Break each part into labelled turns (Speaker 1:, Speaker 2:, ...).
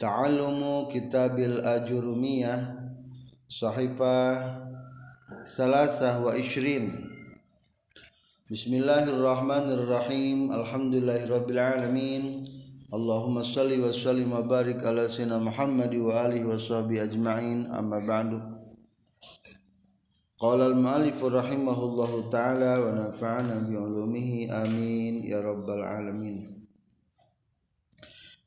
Speaker 1: Ta'alumu Kitabil Ajurumiyah Sahifah Salasah wa Ishrin Bismillahirrahmanirrahim Alhamdulillahirrabbilalamin Allahumma salli wa salli mabarik ala sayyidina Muhammad wa alihi wa sahbihi ajma'in amma ba'du Qala al maalifu rahimahullahu ta'ala wa nafa'ana bi'ulumihi amin ya rabbal alamin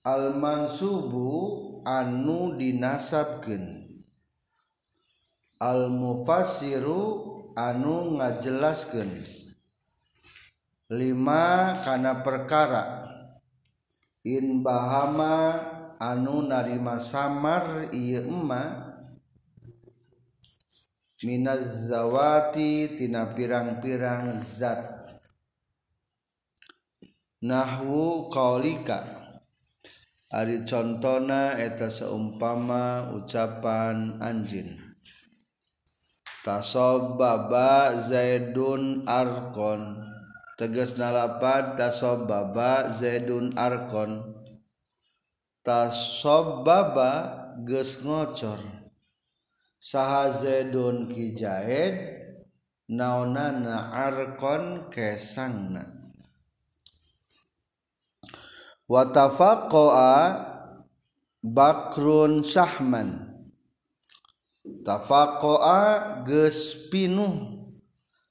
Speaker 1: Almansubu anu dinasapken Almufairu anu ngajelaskan 5kana perkara inbahaa anu narima samar ma Minzawatitina pirang-pirang zat nahwuqalika contohna eta seupama ucapan anjing Taob baba zaidun kon teges narapat tas baba Zeunkon Ta baba ges ngocor saha Zeun kijahhe naana kon keang watafaqoa bakrun Sahman, tafaqoa Gespinuh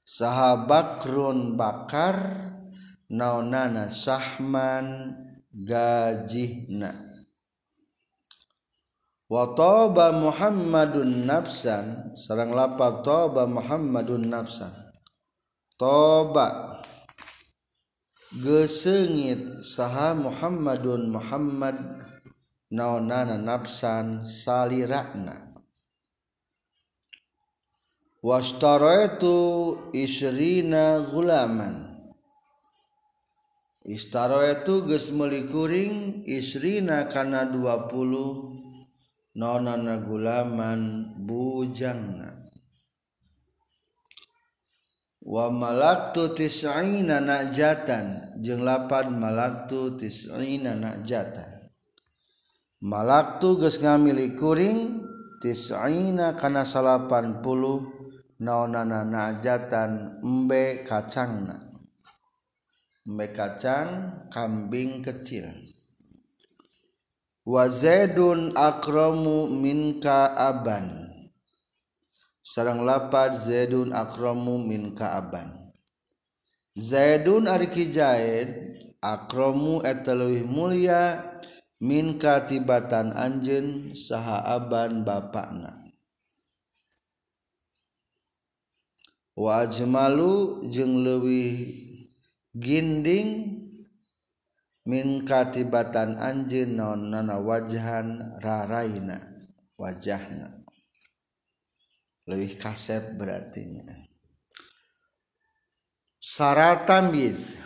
Speaker 1: sahabakrun bakar naonana Sahman gajihna wa toba muhammadun nafsan sarang lapar toba muhammadun nafsan toba Geengit saha mu Muhammadun Muhammad naana nafsan salna was isrinagulaman I melikuring isrikana 20 nonanagulaman bujangna malaktutisina na jatan jengpan Malaktu jatan malak tuges ngaili kuringtisina kan 80 na na jatan Mmbe kacangmbe kacang kambing kecil wazeun akromu minka abana sarang lapad Zaidun akramu min kaaban Zaidun ariki Zaid akramu eta leuwih mulia min katibatan anjen saha aban bapakna wa ajmalu jeung leuwih ginding min katibatan anjeun naon nana wajhan raraina wajahna lebih kasep berartinya syarat tamyiz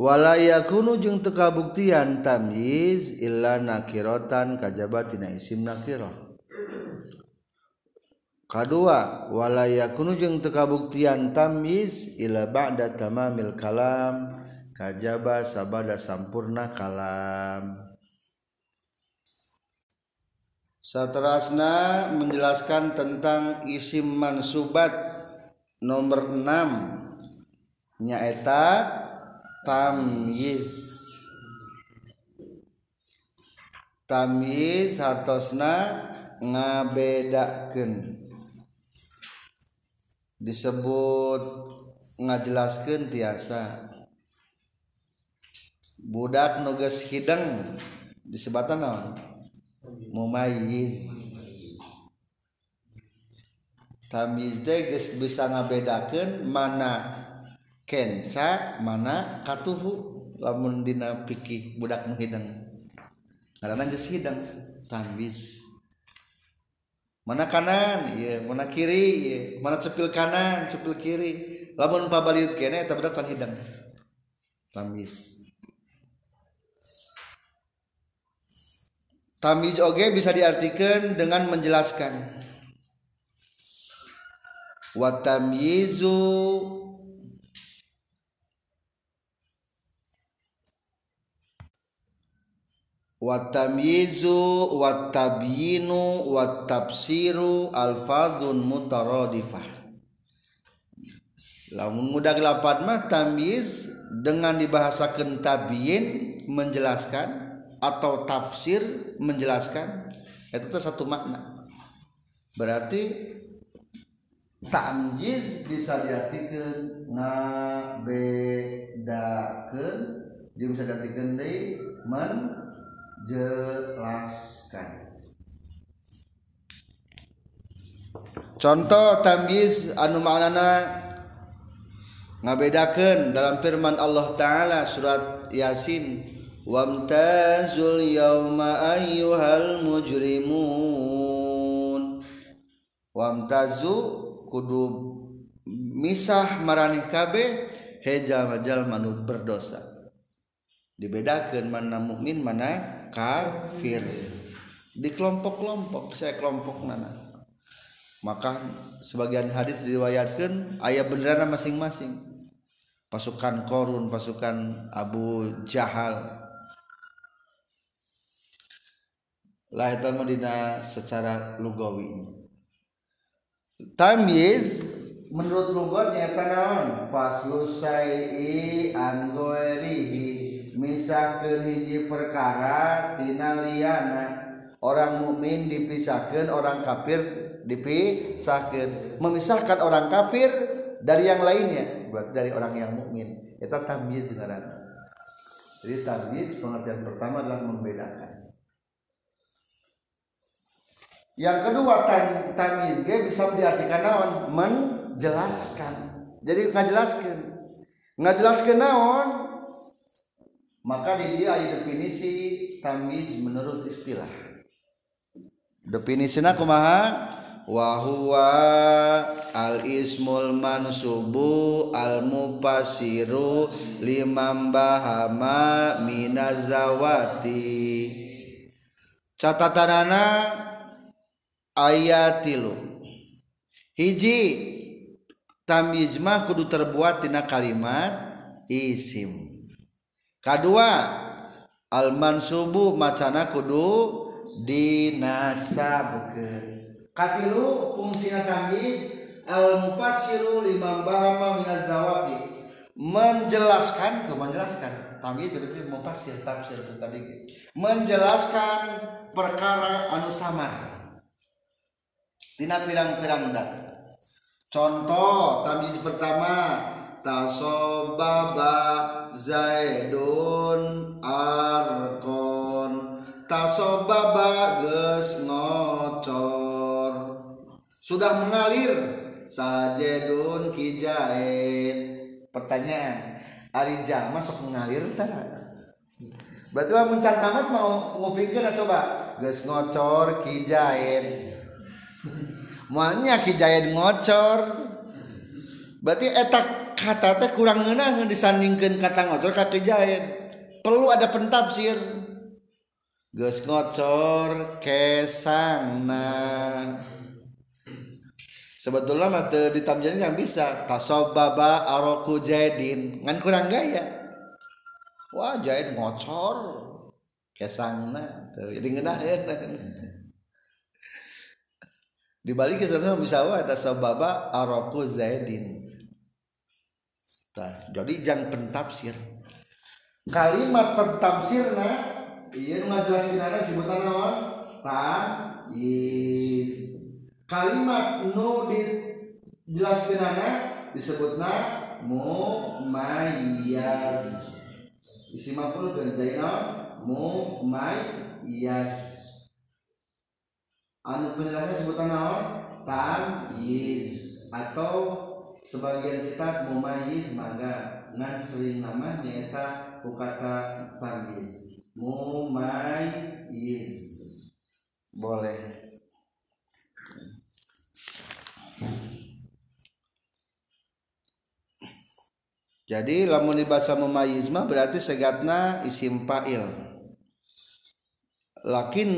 Speaker 1: wala yakunu jeung teu kabuktian tamyiz illa nakiratan kajaba isim nakirah kadua wala yakunu jeung teu kabuktian tamyiz illa ba'da tamamil kalam kajaba sabada sampurna kalam satterasna menjelaskan tentang isi Mansubat nomor 6nyaeta tam Tam Sartosna ngabedakan disebut ngajelaskanantiasa Budak nugas Hideng disebatan bisa ngabedakan manakennca mana katuh lamundinaih budak menghidang karenadang mana kanan mana kiri mana cepil kanan cupel kiri labunut Tamiz oge bisa diartikan dengan menjelaskan. Wa tamyizu wa tamyizu alfazun mutarodifah. Lamun mudah gelapat mah dengan dibahasakan tabyin menjelaskan atau tafsir menjelaskan itu tuh satu makna berarti tamjiz bisa diartikan ngabedakan dia bisa diartikan di menjelaskan contoh tamjiz anu maknana ngabedakan dalam firman Allah Ta'ala surat Yasin Wamzuumayu hal mujurimu Wamtazu kudu misah maranih Keh heja-majal manut berdosa dibedakan mana mukmin mana kafir di kelompok-kelompok saya kelompok nana maka sebagian hadits diriwayatkan ayah berdana masing-masing pasukan korun pasukan Abu Jahal lahir Medina secara lugawinya tamyiz menurut lugawinya tanaman naon faslu sai'i an misah kehiji perkara tina orang mukmin dipisahkan orang kafir dipisahkan memisahkan orang kafir dari yang lainnya buat dari orang yang mukmin itu tamyiz sebenarnya jadi tamyiz pengertian pertama adalah membedakan yang kedua tamiz ge bisa diartikan naon? Menjelaskan. Jadi jelaskan, Enggak jelaskan naon? Maka di dia ada definisi tamiz menurut istilah. definisinya kumaha? Wa huwa al ismul mansubu al mupasiru limam bahama minazawati. Catatanana lu hiji tamma Kudu terbuat Ti kalimat issim kedua Alman subuh macana Kudu di fungsinyamuwati menjelaskan menjelaskan menjelaskan perkara anu samar Tina pirang-pirang dat. Contoh tamyiz pertama tasobaba zaidun arkon tasobaba geus ngocor sudah mengalir sajedun kijain. pertanyaan ari jalma sok mengalir tah berarti lamun tangan tamat mau ngupikeun coba geus ngocor kijaid mualnya Kijaya ngocor berarti etak kata teh kurang ngeunah disandingkan kata ngocor ka Kijaya perlu ada pentafsir geus ngocor kesana sebetulnya mata ditamjani nggak bisa tasobaba aroku jaidin ngan kurang gaya wah jahit ngocor kesangna tuh jadi ngenahin dibalik sebenarnya bisa wae eta sababa araku zaidin Nah, jadi jangan pentafsir kalimat pentafsirna ieu iya, ngajelaskeunana sebutan Ta is kalimat nu na mu mayas isi maf'ul dan mu mayas anu penjelasan sebutan naon tamyiz atau sebagian kitab mumayyiz mangga ngan sering nama nyata kata tamyiz mumayyiz boleh jadi lamun dibaca mumayyiz berarti segatna isim fa'il lakin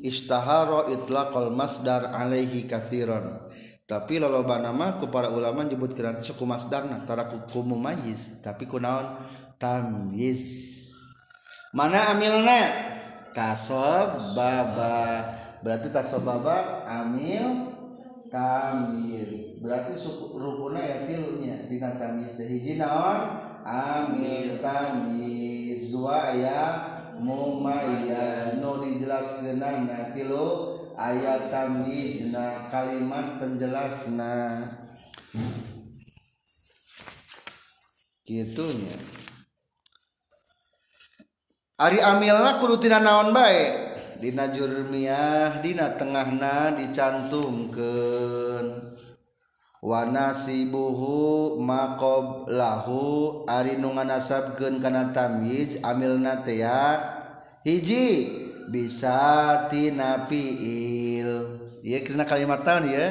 Speaker 1: istaharo itlaqal masdar alaihi kathiron tapi lalu nama ku para ulama nyebut kira suku masdar nah, tara ku kumu mayis tapi kunaon tamyiz mana amilna baba berarti tasobaba amil tamyiz berarti suku rukunnya ya tilnya dina tamyiz hiji amil tamyiz dua ya mumayyaz nu dijelaskeunana tilu ayat tamyizna kalimat penjelasna kitunya. Ari amilna kudu tina naon bae dina jurmiah dina tengahna dicantumkeun wanasibuhu makob lahu arinungan nasabken kana tamyiz amil natea hiji bisa tina fiil ya tina kalimat tahun ya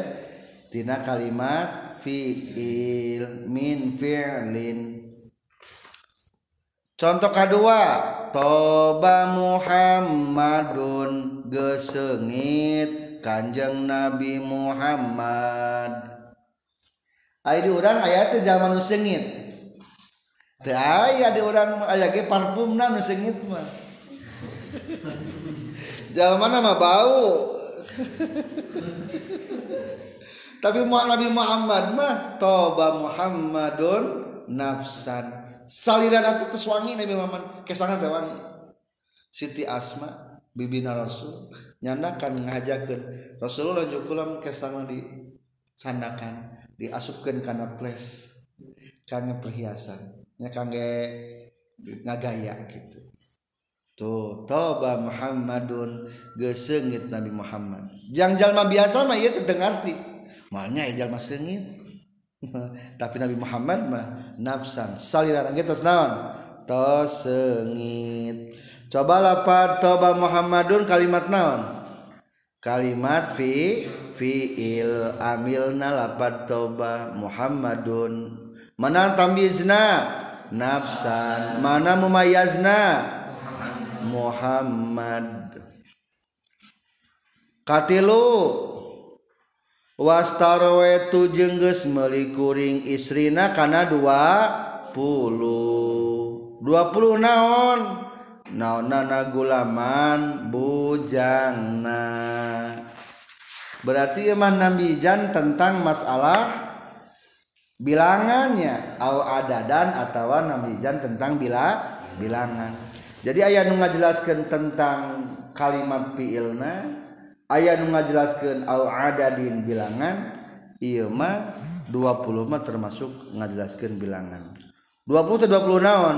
Speaker 1: tina kalimat fiil min fi'lin contoh kedua toba muhammadun gesengit kanjeng nabi muhammad Ayo di orang ayah itu zaman nusengit. Tidak ayah di orang ayah ke parfum nah, nu nusengit mah. mah bau. Tapi Nabi Muhammad mah toba Muhammadun nafsan. Saliran nanti terus Nabi Muhammad kesangan terwangi. Siti Asma bibina Rasul nyandakan ngajakin Rasulullah jukulam kesangan di sandakan diasubkan karena please karena perhiasangaya gitu tuh toba Muhammadun gesengit Nabi Muhammad jangan jalma biasa itu dengerti malnyalma sengit tapi Nabi Muhammad mah nafsangit cobalah Pak toba Muhammadun kalimat naon kalimatfi fi amilnapat toba Muhammadun menantm Bizna nafsan mana memayazna Muhammad wasta wetu jeung geus melikuring isrina karena 20 naon. nagulaman Bujan berarti emman nabijan tentang masalah bilangannya A ada dan atautawa nabijan tentang bila bilangan jadi ayaa jelaskan tentang kalimat fiilna ayaaha jelaskan adadin bilangan Imah 25 termasuk ngajelaskan bilangan 20-20 naon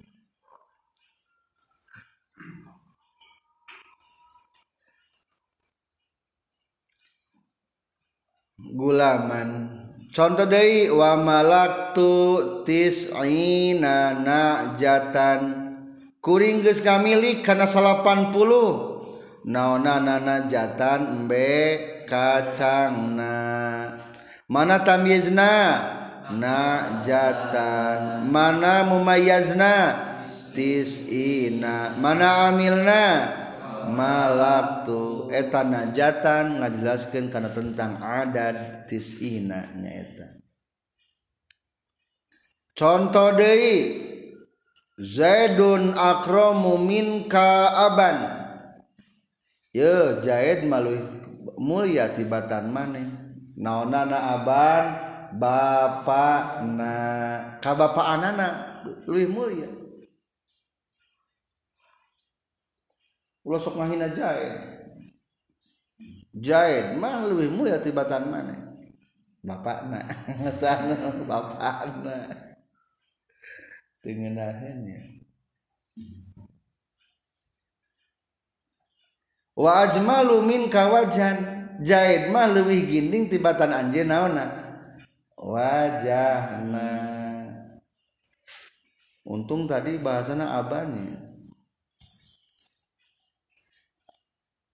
Speaker 1: punya Gulaman Con dei wamaak tutis o na na jatan kuriing Guus kami milik karena salapan na na na na jatan Mmbe kaca mana tamzna na jatan mana mumayazna stina mana amilna, mala tuh etana jatan ngajelaskan karena tentang adattis contoh De zaidun akro mumin ka malu muya titibatan manehbar ba ka bapak anakana luwi muya ulah sok ngahina jahit jahit mah lebih mulia tibatan mana bapakna sana bapakna tengenahannya wa ajmalu min kawajan jahit mah lebih ginding tibatan anjeun naonna wajahna untung tadi bahasana abani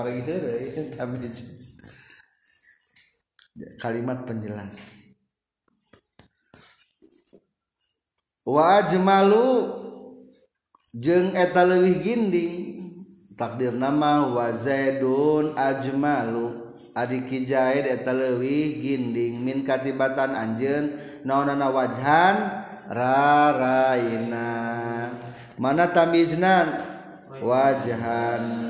Speaker 1: para heureum kalimat penjelas wa jeng jeung eta leuwih ginding takdir nama wa zaidun ajmalu adi kijaid eta leuwih ginding min katibatan anjeun naonana wajhan raraina mana tamiznan wajhan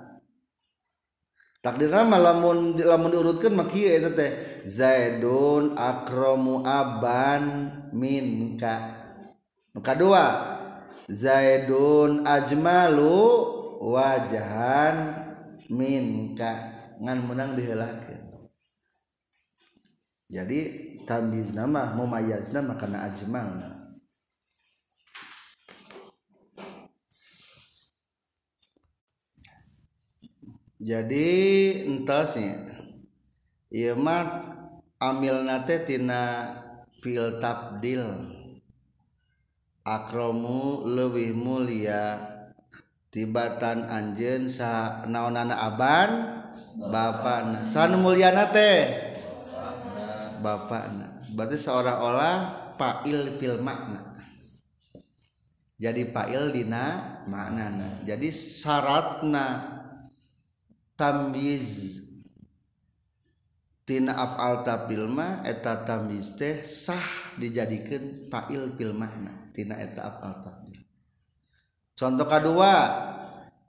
Speaker 1: tak diramaalamun menurutkan Mak zaidun akromuban minka dua zaidun Aajmalu wajahan minka ngan menang dila jadi tan nama mumayajzna makanan aajmalah jadi entasnya ieu mah amilna teh tina fil tabdil akromu lebih mulia tibatan anjen sa naonana aban bapakna sanu muliana teh bapakna berarti seolah-olah fa'il fil makna jadi fa'il dina maknana jadi syaratna tinaabilmaeta sah dijadikan Fapil maknatina contoh A2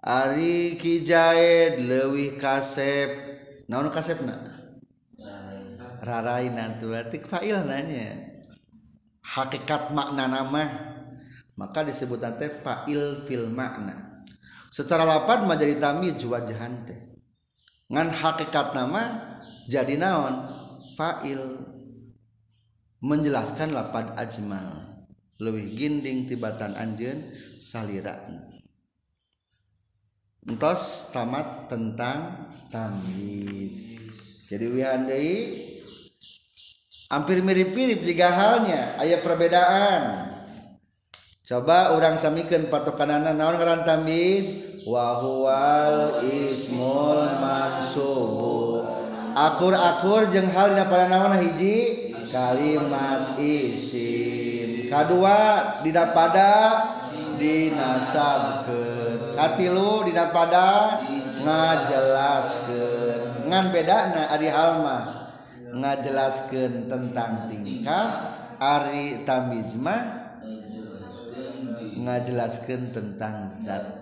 Speaker 1: Ari Kijahid Lewih kasep Naep Rarai nantinya hakikat makna-namah maka disebut A Fa fil makna secara la 8 majeitami juwajahhan teh hakikat nama jadi naon fail menjelaskan lafa ajimal lebih dinding tibatan Anjun salirrantos tamat tentang tam jadi hampir mirip-mirip jika halnya Ayo perbedaan Co orang samikan patukanan naon kean tamid wahwal Imakso akur-akkur je hal tidak pada nana hiji kalimat isin2 didap pada dinasab kehati lo didap pada ngajelas dengan beda Ari Halmah ngajelaskan tentang tingkat ari tamma ngajelaskan tentang za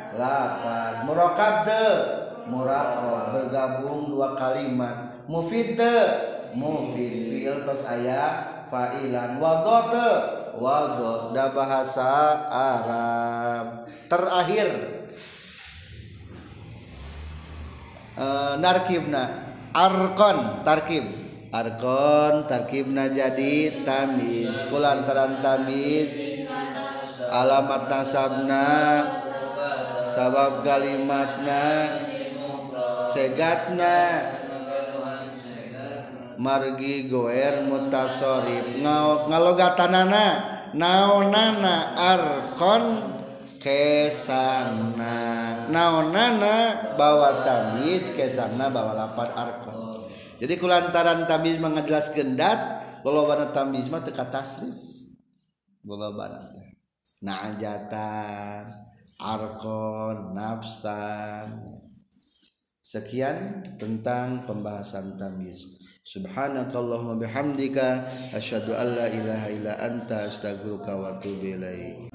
Speaker 1: lapan murakab de murakab oh, bergabung dua kalimat mufid de mufid fiil terus ayat fa'ilan wadot de wadot da bahasa Arab terakhir narkibna eh, arkon tarkib arkon tarkibna jadi tamiz kulantaran tamiz alamat nasabna sabab kalimatnya segatnya Margi goer mutassorib ngaokana naanakon ke sana naana bawa keana bawa lapar Arkon jadikullantaran tamiz mengejelas gentlau warna tamismma atasnya Nah ajatan arkon nafsan sekian tentang pembahasan tamyiz subhanakallahumma bihamdika asyhadu alla ilaha illa anta astaghfiruka wa atubu ilaik